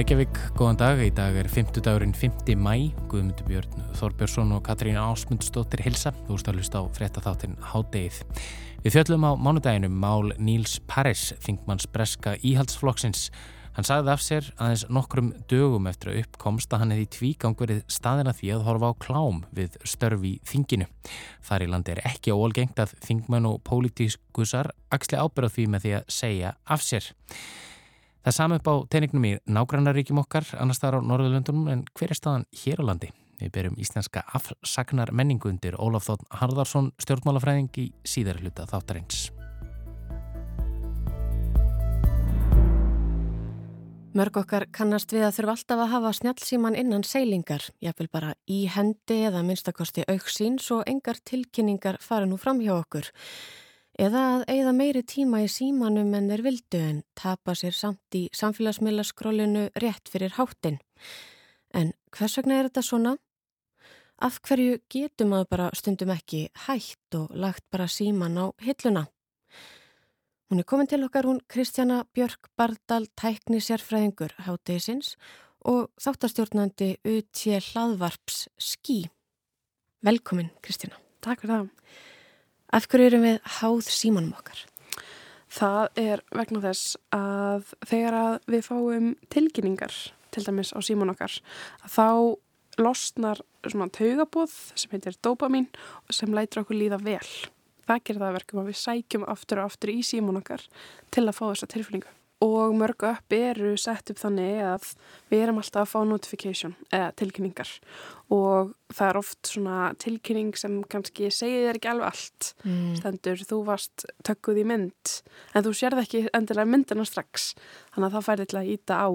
Útvar Breykjavík, góðan dag. Í dag er 50 dagurinn 5. mæ. Guðmundur Björn Þorbjörnsson og Katrín Ásmundsdóttir Hilsa. Þú hlusta á fréttaþáttinn Hádeið. Við fjöllum á mánudaginum mál Níls Paris, þingmanns breska íhaldsflokksins. Hann sagði af sér aðeins nokkrum dögum eftir að uppkomst að hann hefði tvígang verið staðina því að horfa á klám við störfi þinginu. Þar í landi er ekki óalgengt að þingmenn og pólitískusar axli ábyrða því með því að segja af sér. Það saman upp á teiningnum í nágrannaríkjum okkar, annars þar á Norðurlöndunum, en hver er staðan hér á landi? Við byrjum íslenska afsagnar menningu undir Ólaf Þótt Harðarsson, stjórnmálafræðing í síðar hluta þáttarins. Mörg okkar kannast við að þurfa alltaf að hafa snjálfsíman innan seilingar, jáfnvel bara í hendi eða minnstakosti auksín, svo engar tilkynningar fara nú fram hjá okkur. Eða að eigða meiri tíma í símanum en þeir vildu en tapa sér samt í samfélagsmiðlaskrollinu rétt fyrir háttin. En hvers vegna er þetta svona? Af hverju getum að bara stundum ekki hætt og lagt bara síman á hilluna? Hún er komin til okkar hún Kristjana Björk Bardal, tækni sérfræðingur háttegisins og þáttastjórnandi UT hlaðvarps Skí. Velkomin Kristjana. Takk fyrir það. Af hverju erum við háð símanum okkar? Það er vegna þess að þegar að við fáum tilkynningar til dæmis á síman okkar þá losnar svona taugabóð sem heitir dopamin sem lætur okkur líða vel. Það gerir það verkum að við sækjum aftur og aftur í síman okkar til að fá þessa tilfinningu og mörgu upp eru sett upp þannig að við erum alltaf að fá notification eða tilkynningar. Og það er oft svona tilkynning sem kannski segir þér ekki alveg allt. Mm. stendur, þú varst tökkuð í mynd en þú sérð ekki endilega myndina strax. Þannig að það færði til að íta á.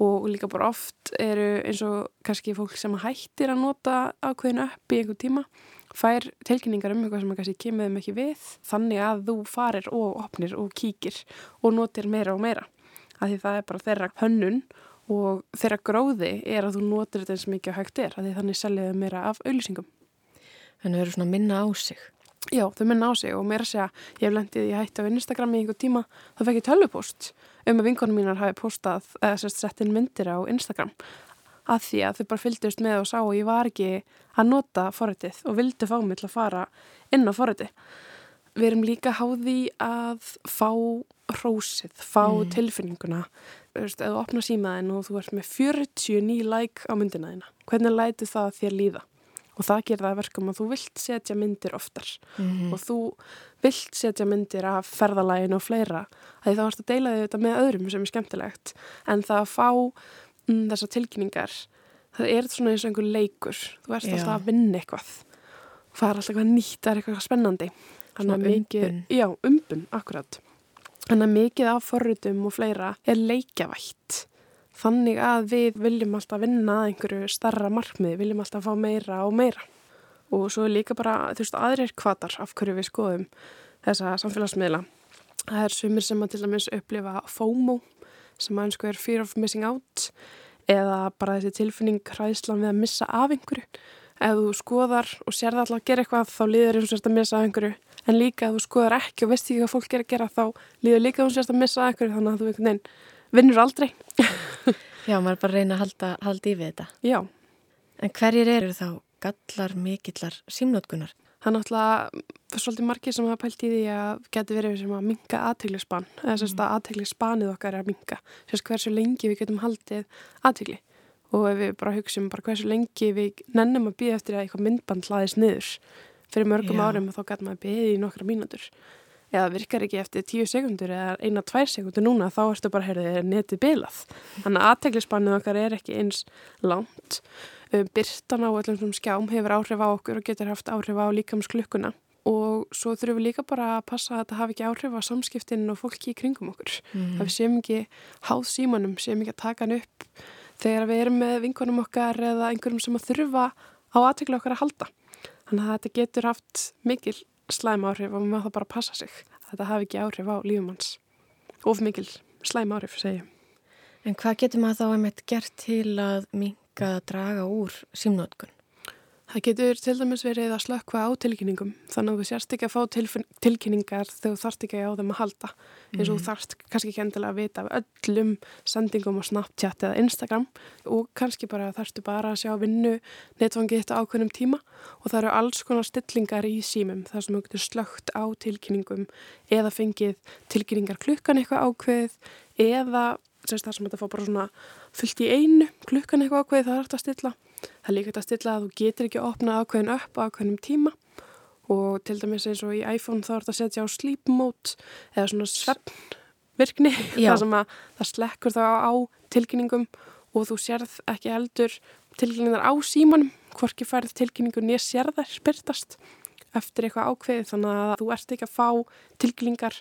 Og líka bara oft eru eins og kannski fólk sem hættir að nota ákveðinu upp í einhver tíma fær tilkynningar um eitthvað sem kannski kemur þeim ekki við þannig að þú farir og opnir og kíkir og notir meira og meira. Af því það er bara þeirra hönnun og þeirra gróði er að þú notir þetta eins mikið að hægt er af því þannig seljaðu meira af auðlýsingum Þannig að þau eru svona minna á sig. Já, þau minna á sig og mér að segja ég hef lendið, ég hætti á Instagram í einhver tíma þá fekk ég tölvupost um að vinkonum mínar hafi postað eða sett inn myndir á Instagram að því að þau bara fylgdust með og sá og ég var ekki að nota forrættið og vildi fá mig til að fara inn á forrætti. Við erum líka háði að fá hrósið, fá mm. tilfinninguna. Þú veist, ef þú opnar símaðin og þú ert með 49 like á myndina þína, hvernig læti það þér líða? Og það gerir það verkum að þú vilt setja myndir oftar mm. og þú vilt setja myndir af ferðalægin og fleira að því þá að deila þig þetta með öðrum sem er skemmtilegt en það að fá þessar tilkynningar það er svona eins og einhver leikur. Þú ert alltaf að vinna eitthvað. Það er alltaf eitthvað nýtt, það er eitthvað spennandi. Svona umbun. Já, umbun, akkurat þannig að mikið af forrutum og fleira er leikjavætt þannig að við viljum alltaf vinna að einhverju starra markmið, viljum alltaf fá meira og meira. Og svo er líka bara, þú veist, aðrir kvatar af hverju við skoðum þessa samfélagsmiðla. Það er sumir sem að til dæmis upplifa FOMO sem að einsku er fear of missing out eða bara þessi tilfinning hræðslan við að missa af einhverju. Ef þú skoðar og sér það alltaf að gera eitthvað þá líður eins og sérst að missa af einhverju en líka ef þú skoðar ekki og veist ekki hvað fólk er að gera þá líður líka og sérst að missa af einhverju þannig að þú veginn vinnur aldrei. Já, maður er bara að reyna að halda, halda í við þetta. Já. En hverjir eru þá gallar mikillar símnótkunar? Það er náttúrulega svolítið margir sem hafa pælt í því að getur verið sem að minga aðteglisban eða sérst að aðteglisbanið okkar er að minga sérst hversu lengi við getum haldið aðtegli og ef við bara hugsim bara hversu lengi við nennum að býða eftir að eitthvað myndband hlaðist niður fyrir mörgum Já. árum og þá getur maður býðið í nokkra mínútur. Eða virkar ekki eftir tíu sekundur eða eina, tvær sekundur núna þá erstu bara, heyrðið, netið bilað. Þannig að aðteglisbanið okkar er ekki eins langt byrtan á öllum sem skjám hefur áhrif á okkur og getur haft áhrif á líkamsklukkuna og svo þurfum við líka bara að passa að þetta hafi ekki áhrif á samskiptinn og fólki í kringum okkur. Mm. Það við séum ekki háð símanum, séum ekki að taka hann upp þegar við erum með vinkonum okkar eða einhverjum sem að þurfa á aðtökla okkar að halda. Þannig að þetta getur haft mikil slæm áhrif og maður þá bara passa sig. Þetta hafi ekki áhrif á lífumanns. Of mikil slæm áhrif, segjum. En hvað getur maður þá einmitt gert til að minka að draga úr símnótkun? Það getur til dæmis verið að slökkva á tilkynningum þannig að þú sérst ekki að fá tilkynningar þegar þú þarft ekki á þeim að halda eins og þú mhm. þarft kannski ekki endilega að vita af öllum sendingum á Snapchat eða Instagram og kannski bara þarftu bara að sjá vinnu netfangið þetta ákveðnum tíma og það eru alls konar stillingar í símum þar sem þú getur slögt á tilkynningum eða fengið tilkynningar klukkan eitthvað ákveð eða það sem þetta fá bara svona fullt í einu klukkan eitthvað ákveð það er hægt að stilla. Það er líka að stilla að þú getur ekki að opna ákveðin upp á ákveðinum tíma. Og til dæmis eins og í iPhone þá er þetta að setja á sleep mode eða svona svefnvirkni þar sem að það slekkur þá á tilkynningum og þú sérð ekki heldur tilkynningar á símanum hvorki færð tilkynningu nýja sérðar spyrtast eftir eitthvað ákveði þannig að þú ert ekki að fá tilkynningar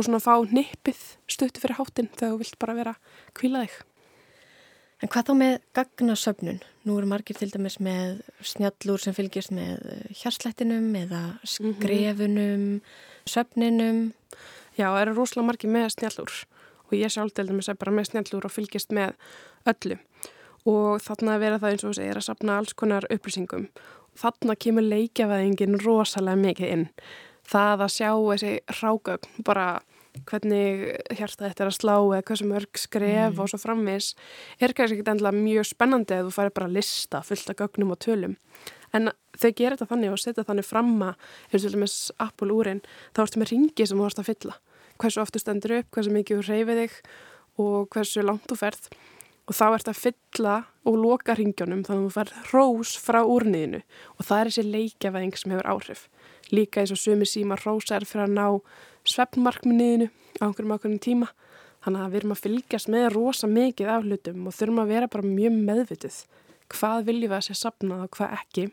og svona fá nippið stötti fyrir hátinn þegar þú vilt bara vera kvílaðið. En hvað þá með gagnasöfnun? Nú eru margir til dæmis með snjallúr sem fylgjast með eh, hjarslættinum eða skrefunum, mm -hmm. söfninum. Já, það eru rosalega margir með snjallúr og ég sjálf til dæmis er bara með snjallúr og fylgjast með öllu. Og þarna vera það eins og þess að ég er að sapna alls konar upplýsingum. Þarna kemur leikjavæðingin rosalega mikið inn. Það að sjá þessi rágögn bara hvernig hjarta þetta er að slá eða hvað sem örg skref mm. og svo framvis er kannski ekki endilega mjög spennandi að þú færi bara að lista fullt af gögnum og tölum. En þau gerir þetta þannig og setja þannig framma eins og með Apple úrin þá ertu með ringi sem þú vorst að fylla. Hversu oftu stendur upp, hversu mikið þú reyfið þig og hversu langt þú ferð. Og þá ert að fylla og loka ringjónum þannig að þú fær rós frá úrniðinu. Og það er þessi leikjavæðing sem hefur áhrif. Líka eins og sumi síma rósa er fyrir að ná svefnmarkminniðinu á einhverjum ákveðin tíma. Þannig að við erum að fylgjast með rosa mikið af hlutum og þurfum að vera bara mjög meðvitið hvað viljum við að sé sapnað og hvað ekki.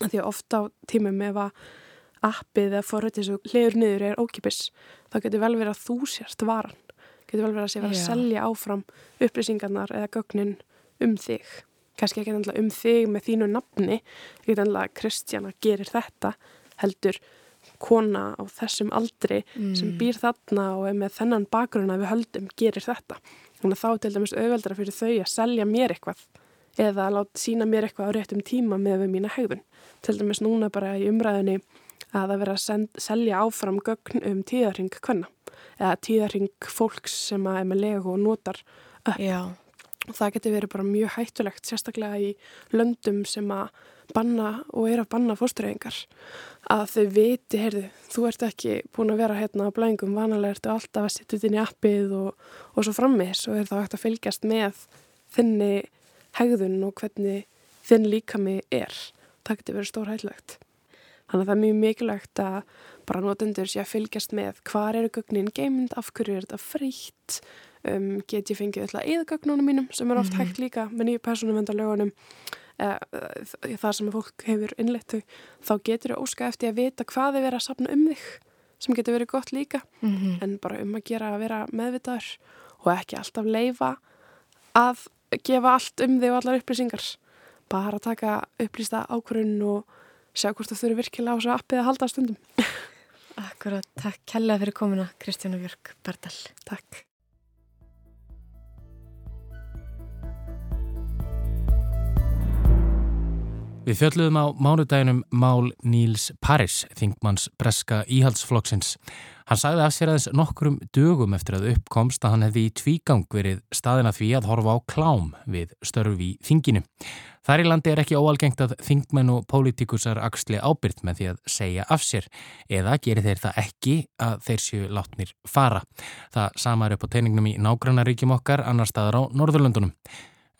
Því að ofta á tímum ef að appið eða forrættis og hliður niður er ókipis þá getur vel verið að þú sérst varan. Getur vel verið að sé verið að selja áfram upplýsingarnar eða gögnin um þig. Kannski ekki endla um þig með þínu nafni ekki endla Kristjana gerir þetta heldur kona á þessum aldri mm. sem býr þarna og er með þennan bakgrunna við höldum gerir þetta. Þannig að þá til dæmis auðveldra fyrir þau að selja mér eitthvað eða að láta sína mér eitthvað á réttum tíma með við mína hegðun. Til dæmis núna bara í umræðinni að það vera að send, selja áfram gögn um tíðarring hvenna eða tíðarring fólks sem að er með legu og notar upp. Já. Og það getur verið bara mjög hættulegt, sérstaklega í löndum sem að banna og er að banna fórstureyingar að þau viti, heyrðu, þú ert ekki búin að vera hérna á blængum, vanalega ertu alltaf að setja þetta inn í appið og, og svo frammis og er þá hægt að fylgjast með þinni hegðun og hvernig þinn líkami er. Það getur verið stór hætlegt. Þannig að það er mjög mikilvægt að bara notendur sé að fylgjast með hvað eru gögnin geimund, af hverju er þetta frítt, um, get ég fengið alltaf eðagögnunum mínum sem er oft mm -hmm. hægt líka með nýju personumvendalögunum uh, það sem fólk hefur innleitt þá getur þau óska eftir að vita hvað þau verið að sapna um þig sem getur verið gott líka. Mm -hmm. en bara um að gera að vera meðvitaður og ekki alltaf leifa að gefa allt um þig og allar upplýsingar. Bara taka upplýsta ákvörun og sjá hvort þú þurfi virkilega á þessu appið að halda stundum. Akkurat, takk kella fyrir komuna Kristjánu Björg Bardal. Takk Við fjöldluðum á mánudaginum Mál Níls Paris, þingmanns breska íhaldsflokksins. Hann sagði af sér aðeins nokkurum dögum eftir að uppkomst að hann hefði í tvígang verið staðina því að horfa á klám við störfi í þinginu. Þar í landi er ekki óalgengt að þingmenn og pólitíkusar axli ábyrgt með því að segja af sér eða gerir þeir það ekki að þeir séu látnir fara. Það sama er upp á teiningnum í nágrannaríkjum okkar annar staðar á Norðurlöndunum.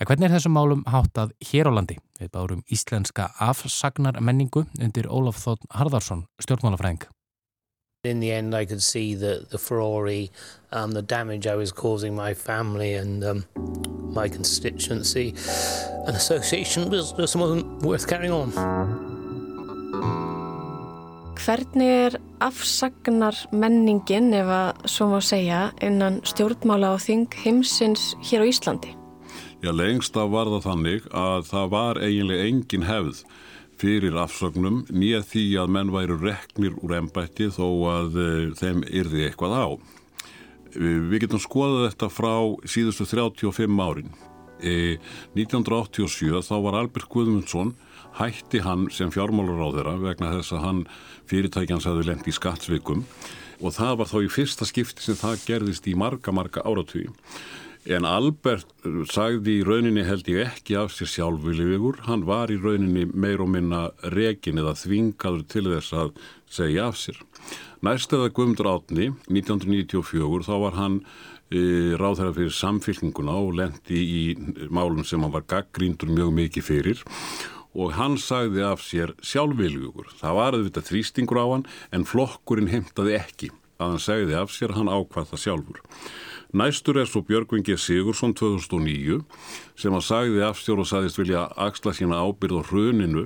En hvernig er þessum málum háttað hér á landi? Við bárum íslenska afsagnar menningu undir Ólaf Þótt Harðarsson, stjórnmálafræðing. In the end I could see the, the Ferrari, um, the damage I was causing my family and um, my constituency and association was, just wasn't worth carrying on. Hvernig er afsagnar menningin, ef að svo má segja, innan stjórnmála og þing heimsins hér á Íslandi? Já, lengst af var það þannig að það var eiginlega engin hefð fyrir afsögnum nýja því að menn væru reknir úr ennbætti þó að uh, þeim yrði eitthvað á. Uh, við getum skoðað þetta frá síðustu 35 árin. E, 1987 þá var Albert Guðmundsson hætti hann sem fjármálur á þeirra vegna þess að hann fyrirtækjans hefði lengt í skattsvikum og það var þá í fyrsta skipti sem það gerðist í marga, marga áratví. En Albert sagði í rauninni held ég ekki af sér sjálfviliðugur, hann var í rauninni meir og minna rekin eða þvingaður til þess að segja af sér. Næsteða Guðmundur Átni, 1994, þá var hann e, ráð þeirra fyrir samfylgninguna og lendi í málum sem hann var gaggríndur mjög mikið fyrir og hann sagði af sér sjálfviljugur. Það var auðvitað þrýstingur á hann en flokkurinn heimtaði ekki að hann segði af sér hann ákvað það sjálfur. Næstur er svo Björgvin G. Sigursson 2009 sem að sagði af sér og sagðist vilja axla sína ábyrð á hruninu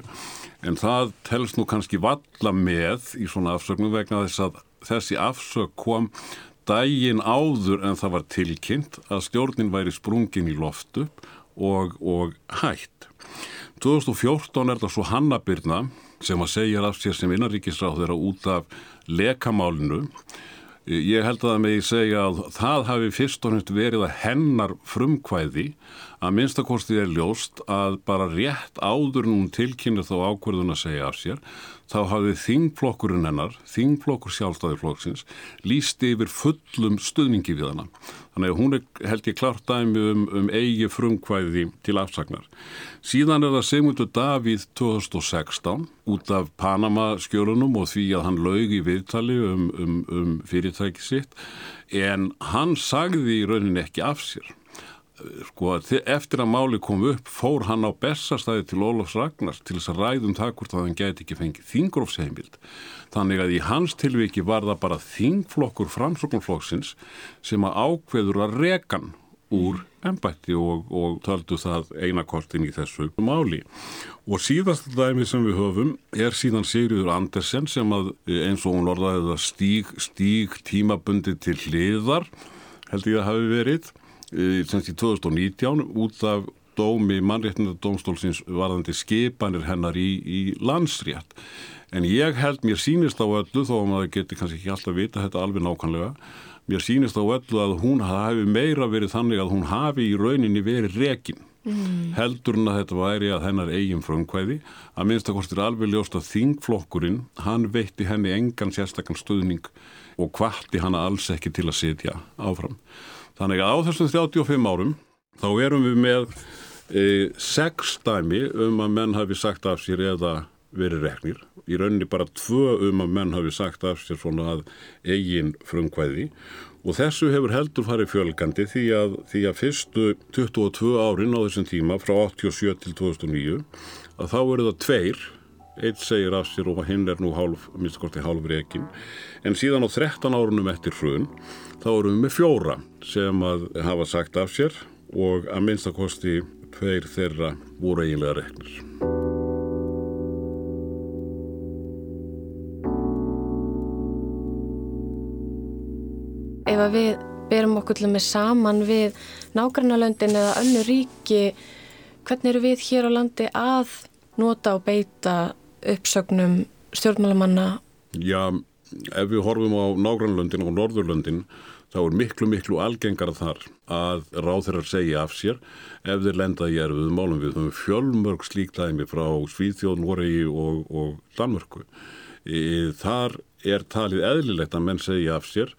en það telst nú kannski valla með í svona afsögnum vegna þess að þessi afsög kom dægin áður en það var tilkynnt að stjórnin væri sprungin í loftu og, og hætt. 2014 er það svo Hannabirna sem að segja af sér sem innaríkisráð þeirra út af lekamálinu. Ég held að það með ég segja að það hafi fyrst og næst verið að hennar frumkvæði. Að minnstakosti er ljóst að bara rétt áður nún tilkynna þá ákverðun að segja af sér þá hafði þingflokkurinn hennar, þingflokkur sjálfstæðiflokksins, líst yfir fullum stuðningi við hana. Þannig að hún er held ég klart dæmi um, um eigi frumkvæði til afsagnar. Síðan er það Sigmundur Davíð 2016 út af Panama skjörunum og því að hann laug í viðtali um, um, um fyrirtæki sitt en hann sagði í rauninni ekki af sér sko, eftir að máli kom upp fór hann á bestastæði til Ólafs Ragnars til þess að ræðum það hvort að hann geti ekki fengið þingrófsheimild þannig að í hans tilviki var það bara þingflokkur framsóknflokksins sem að ákveður að rekan úr ennbætti og, og töldu það einakortin í þessu máli. Og síðast dæmi sem við höfum er síðan Sigriður Andersen sem að eins og hún orðaði það stíg, stíg tímabundi til hliðar held ég að hafi verið semst í 2019 út af dómi mannréttindadómstólsins varðandi skipanir hennar í, í landsrétt. En ég held mér sínist á öllu, þó að maður geti kannski ekki alltaf vita þetta alveg nákvæmlega, mér sínist á öllu að hún hafi meira verið þannig að hún hafi í rauninni verið rekin. Mm. heldur hún að þetta væri að hennar eigin frumkvæði að minnst að kostir alveg ljóst að þingflokkurinn hann veitti henni engan sérstakann stuðning og kvarti hann alls ekki til að sitja áfram Þannig að á þessum 35 árum þá erum við með e, sex dæmi um að menn hafi sagt af sér eða verið reknir. Í rauninni bara tvö um að menn hafi sagt af sér svona að eigin frumkvæði og þessu hefur heldur farið fjölgandi því að, því að fyrstu 22 árin á þessum tíma frá 87 til 2009 að þá eru það tveir eitt segir af sér og hinn er nú hálf, minnst korti hálf rekin en síðan á 13 árunum eftir hrun þá erum við með fjóra sem að hafa sagt af sér og að minnstakosti tveir þeirra voru eiginlega reknir. Ef að við berum okkur til að með saman við nágrannalöndin eða önnu ríki, hvernig eru við hér á landi að nota og beita uppsögnum stjórnmálamanna? Já, ef við horfum á nágrannlöndin og norðurlöndin þá er miklu miklu algengara þar að ráð þeirra segja af sér ef þeir lenda í erfiðu málum við höfum fjölmörg slíktæmi frá Svíþjóð, Noregi og, og Danmörku e, þar er talið eðlilegt að menn segja af sér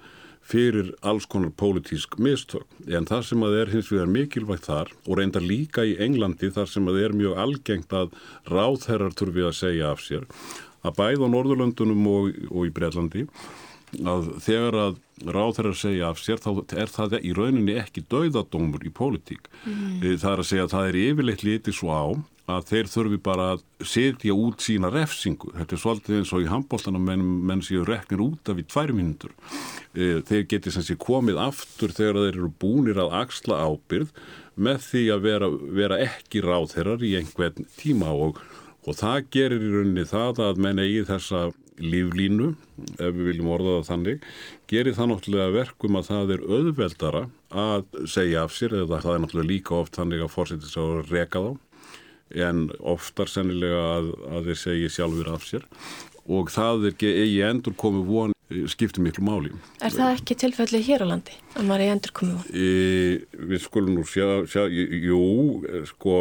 fyrir alls konar pólitísk mistök en það sem að er hins vegar mikilvægt þar og reynda líka í Englandi þar sem að er mjög algengt að ráðherrar turfi að segja af sér að bæð á Norðurlöndunum og, og í Breitlandi að þegar að ráð þeirra að segja af sér þá er það í rauninni ekki dauðadómur í pólitík. Mm. Eh, það er að segja að það er yfirleitt litið svo á að þeir þurfi bara að setja út sína refsingu. Þetta er svolítið eins og í handbóltanum menn, menn séu reknir út af í tvær minnundur. Eh, þeir geti sem sé komið aftur þegar þeir eru búinir að axla ábyrð með því að vera, vera ekki ráð þeirrar í einhvern tíma og Og það gerir í rauninni það að menn eigi þessa líflínu, ef við viljum orða það þannig, gerir það náttúrulega verkum að það er auðveldara að segja af sér, eða það er náttúrulega líka oft þannig að fórsettis að reka þá, en oftar sennilega að, að þeir segi sjálfur af sér og það er ekki endur komið von eh, skiptir miklu máli. Er það ekki tilfelli hér á landi að maður er endur komið? E, við skulum nú sjá, sjá jú, sko,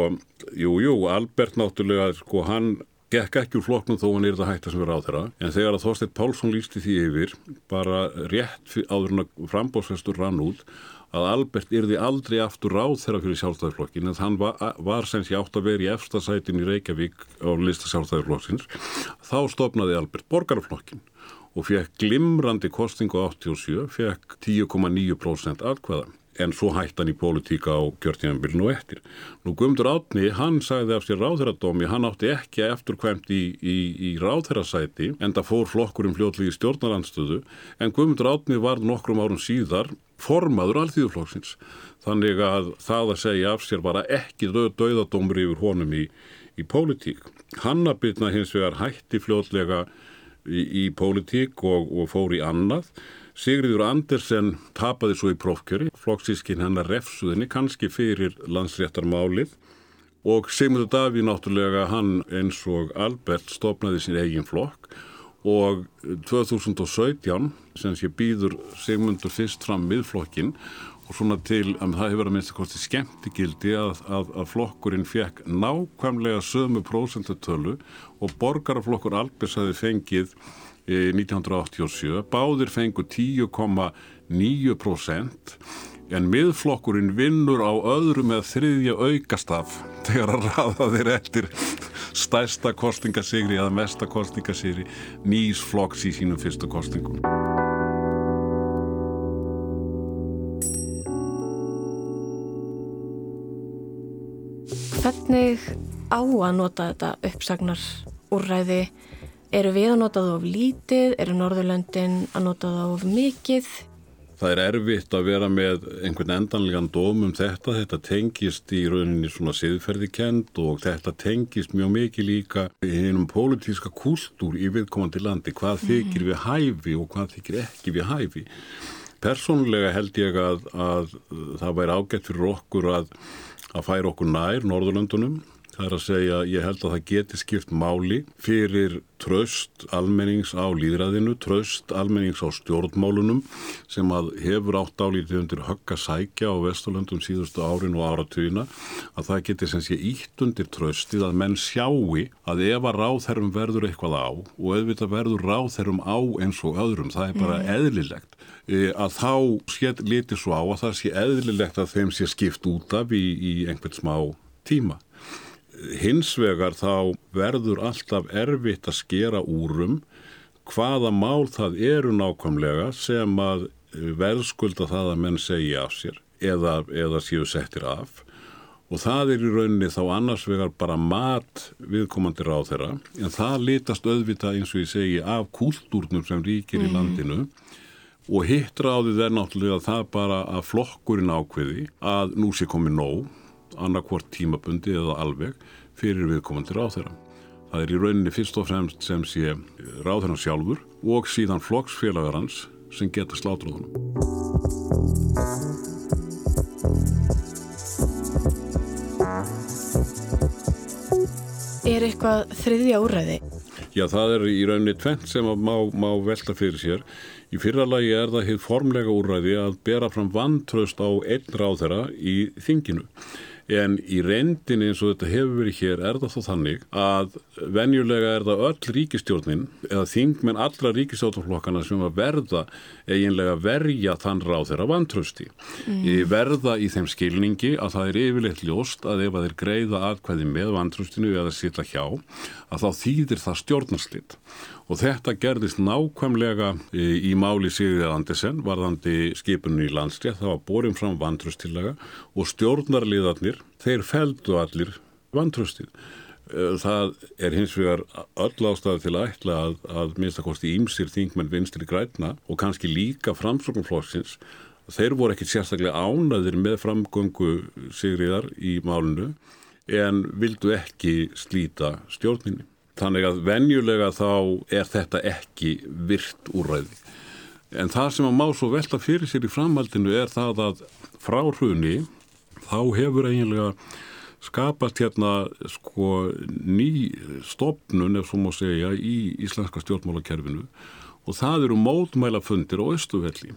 jú, jú, Albert náttúrulega, sko, hann gekk ekki úr flokknum þó hann er það hægt að sem vera á þeirra en þegar að Þorstein Pálsson lísti því yfir bara rétt áður en að frambóðsfestur rann út að Albert yrði aldrei aftur ráð þeirra fyrir sjálfstæðarflokkin en hann var, var sem sé átt að vera í efstasætin í Reykjavík á lista sjálfstæðarflokksins þá stopnaði Albert borgarflokkin og fekk glimrandi kostingu 87, fekk 10,9% atkvæða en svo hætti hann í pólitíka á kjörtíðanbylnu og eftir. Nú Guðmundur Átni, hann sagði af sér ráðherradómi, hann átti ekki eftirkvæmt í, í, í ráðherrasæti en það fór flokkurinn fljóðlegi stjórnaranstöðu en Guðmundur Átni var nokkrum árum síðar formaður alþýðuflokksins. Þannig að það að segja af sér bara ekki döðadómur yfir honum í, í pólitík. Hannabitna hins vegar hætti fljóðlega í, í pólitík og, og fór í annað Sigriður Andersen tapaði svo í prófkjöri, flokksískin hennar refsuðinni kannski fyrir landsréttarmálið og Sigmundur Daví náttúrulega hann eins og Albert stopnaði sín eigin flokk og 2017 sem sé býður Sigmundur fyrst fram miðflokkin og svona til að það hefur að minnst að kosti skemmtigildi að, að, að flokkurinn fekk nákvæmlega sömu prósentutölu og borgaraflokkur Albers hafi fengið 1987, báðir fengur 10,9% en miðflokkurinn vinnur á öðru með þriðja aukastaf þegar að raða þeir eftir stærsta kostingasigri eða mesta kostingasigri nýs flokks í sínum fyrstu kostingum. Hvernig á að nota þetta uppsagnar úrræði Eru við að nota það of lítið? Eru Norðurlöndin að nota það of mikið? Það er erfitt að vera með einhvern endanlegan dóm um þetta. Þetta tengist í rauninni svona siðferðikend og þetta tengist mjög mikið líka í hennum pólitíska kúltúr í viðkomandi landi. Hvað mm. þykir við hæfi og hvað þykir ekki við hæfi. Personlega held ég að, að það væri ágætt fyrir okkur að, að færa okkur nær Norðurlöndunum Það er að segja, ég held að það geti skipt máli fyrir tröst almennings á líðræðinu, tröst almennings á stjórnmálunum sem að hefur átt álítið undir högg að sækja á Vesturlöndum síðustu árin og áratugina, að það geti sem sé ítt undir tröstið að menn sjáu að ef að ráðherrum verður eitthvað á og auðvitað verður ráðherrum á eins og öðrum, það er bara mm. eðlilegt e, að þá sé litið svo á að það sé eðlilegt að þeim sé skipt út af í, í einhvern smá tíma hins vegar þá verður alltaf erfitt að skera úrum hvaða mál það eru nákvæmlega sem að verðskulda það að menn segja af sér eða, eða séu settir af. Og það er í rauninni þá annars vegar bara mat viðkomandi ráð þeirra en það litast auðvita eins og ég segi af kúltúrnum sem ríkir mm. í landinu. Og hitt ráðið er náttúrulega það bara að flokkurinn ákveði að nú sé komið nóg annarkvort tímabundi eða alveg fyrir viðkomandi ráþeira. Það er í rauninni fyrst og fremst sem sé ráþeirna sjálfur og síðan flokksfélagar hans sem geta slátróðunum. Er eitthvað þriðja úræði? Já, það er í rauninni tvent sem má, má velta fyrir sér. Í fyrra lagi er það hitt formlega úræði að bera fram vantraust á einn ráþeira í þinginu en í reyndin eins og þetta hefur verið hér er það þó þannig að venjulega er það öll ríkistjórnin eða þingmenn allra ríkistjórnflokkana sem að verða eiginlega verja þann ráð þeirra vantrösti mm. verða í þeim skilningi að það er yfirleitt ljóst að ef að þeir greiða aðkvæði með vantröstinu eða sýtla hjá að þá þýðir það stjórnarslitt Og þetta gerðist nákvæmlega í máli Sigriðar Andersen, varðandi skipunni í landstjæð, það var borin fram vantröstillaga og stjórnarliðarnir, þeir feldu allir vantröstið. Það er hins vegar öll ástæði til að ætla að, að minnstakosti ímsir þingmenn vinstir í græna og kannski líka framsóknflokksins. Þeir voru ekki sérstaklega ánaðir með framgöngu Sigriðar í málunu en vildu ekki slíta stjórninni. Þannig að venjulega þá er þetta ekki virt úrræði. En það sem að má svo velta fyrir sér í framhaldinu er það að frá hruni þá hefur eiginlega skapast hérna sko ný stopnun ef svo má segja í íslenska stjórnmálakerfinu og það eru mótmælafundir á Östuvelli.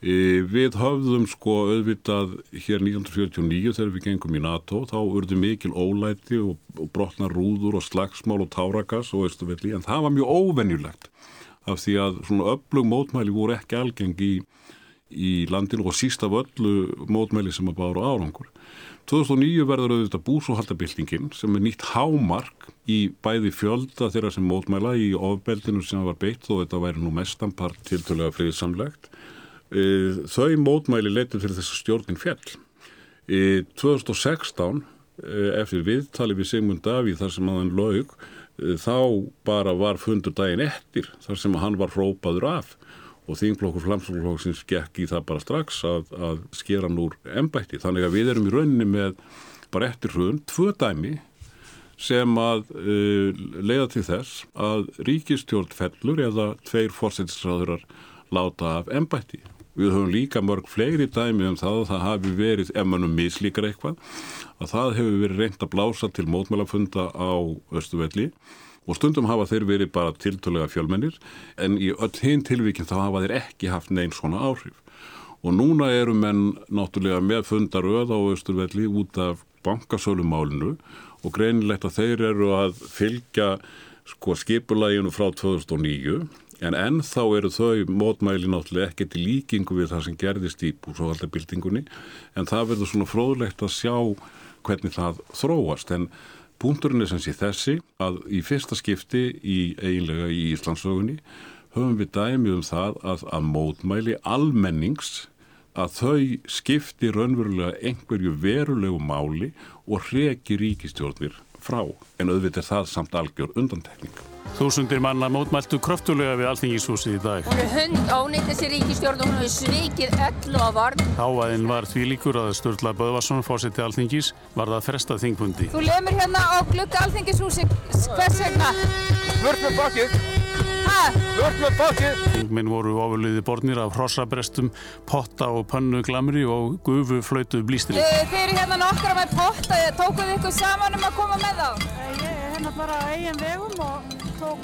E, við höfðum sko auðvitað hér 1949 þegar við gengum í NATO, þá urðu mikil ólæti og, og brotnar rúður og slagsmál og tárakas og Östuvelli en það var mjög óvenjulegt af því að svona öflug mótmæli voru ekki algengi í, í landinu og síst af öllu mótmæli sem að bára árangur. 2009 verður auðvitað búsóhaldabildingin sem er nýtt hámark í bæði fjölda þeirra sem mótmæla í ofbeldinu sem var beitt og þetta væri nú mestampart tiltölega friðsamlegt. E, þau mótmæli leytið fyrir þess að stjórnin fjall. Í 2016 eftir viðtali við Sigmund Davíð þar sem að hann laug e, þá bara var fundur daginn eftir þar sem hann var hrópaður af og þingflokkur flamsflokksins gekk í það bara strax að, að skera hann úr ennbætti. Þannig að við erum í rauninni með bara eftir hrun tvö dæmi sem að uh, leiða til þess að ríkistjórn fellur eða tveir fórsettisræðurar láta af ennbætti. Við höfum líka mörg fleiri dæmi um það að það hafi verið, ef mannum mislíkar eitthvað, að það hefur verið reynd að blása til mótmælafunda á Östuvelli og stundum hafa þeir verið bara tiltölega fjölmennir en í öll hinn tilvíkinn þá hafa þeir ekki haft neins svona áhrif. Og núna eru menn náttúrulega með fundaröð á Östurvelli út af bankasölumálinu og greinilegt að þeir eru að fylgja sko skipulæginu frá 2009 en ennþá eru þau mótmæli náttúrulega ekki til líkingu við það sem gerðist í búsóhaldabildingunni en það verður svona fróðlegt að sjá hvernig það þróast en Punturinn er sem sé þessi að í fyrsta skipti í eiginlega í Íslandsögunni höfum við dæmið um það að, að mótmæli almennings að þau skipti raunverulega einhverju verulegu máli og reki ríkistjórnir frá en auðvitað er það samt algjör undantekning. Þúsundir manna mótmæltu kröftulega við Alþingishúsið í dag. Hún er hund ónýtt þessi ríkistjórn og hún hefur svikið öll og varn. Háaðinn var því líkur að Sturla Böðvarsson fórseti Alþingis var það frestað þingfundi. Þú lemur hérna á glukka Alþingishúsið, hvers vegna? Vörð með bakið. Hæ? Vörð með bakið. Þingminn voru ofurliði bornir af hrossabrestum, potta og pönnu glamri og gufu flöytu blístri. Þeir eru hérna nokkra með potta, tókuðu ykkur saman um að koma með þá? Ég er hérna tók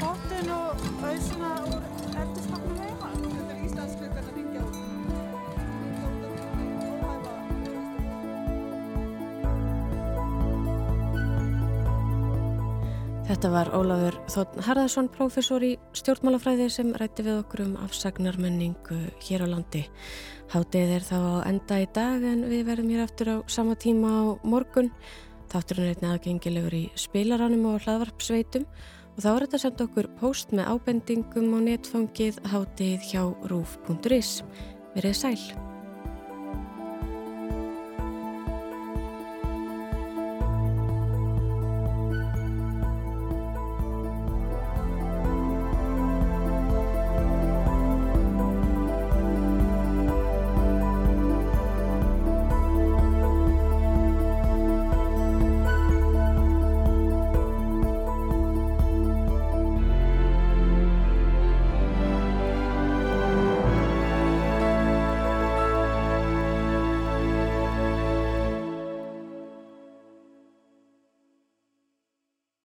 pottin og auðsuna úr eftirskapnum heima. Þetta er Íslandsklukkan að ringja út. Þetta var Ólafur Þóttn Harðarsson, prófessor í stjórnmálafræði sem rætti við okkur um afsagnarmenningu hér á landi. Hátið er þá enda í dag en við verðum hér aftur á sama tíma á morgun. Þátturinn er einnig aðgengilegur í spilaranum og hlaðvarpsveitum og þá er þetta sendt okkur post með ábendingum á netfangið hátið hjá rúf.is. Verið sæl.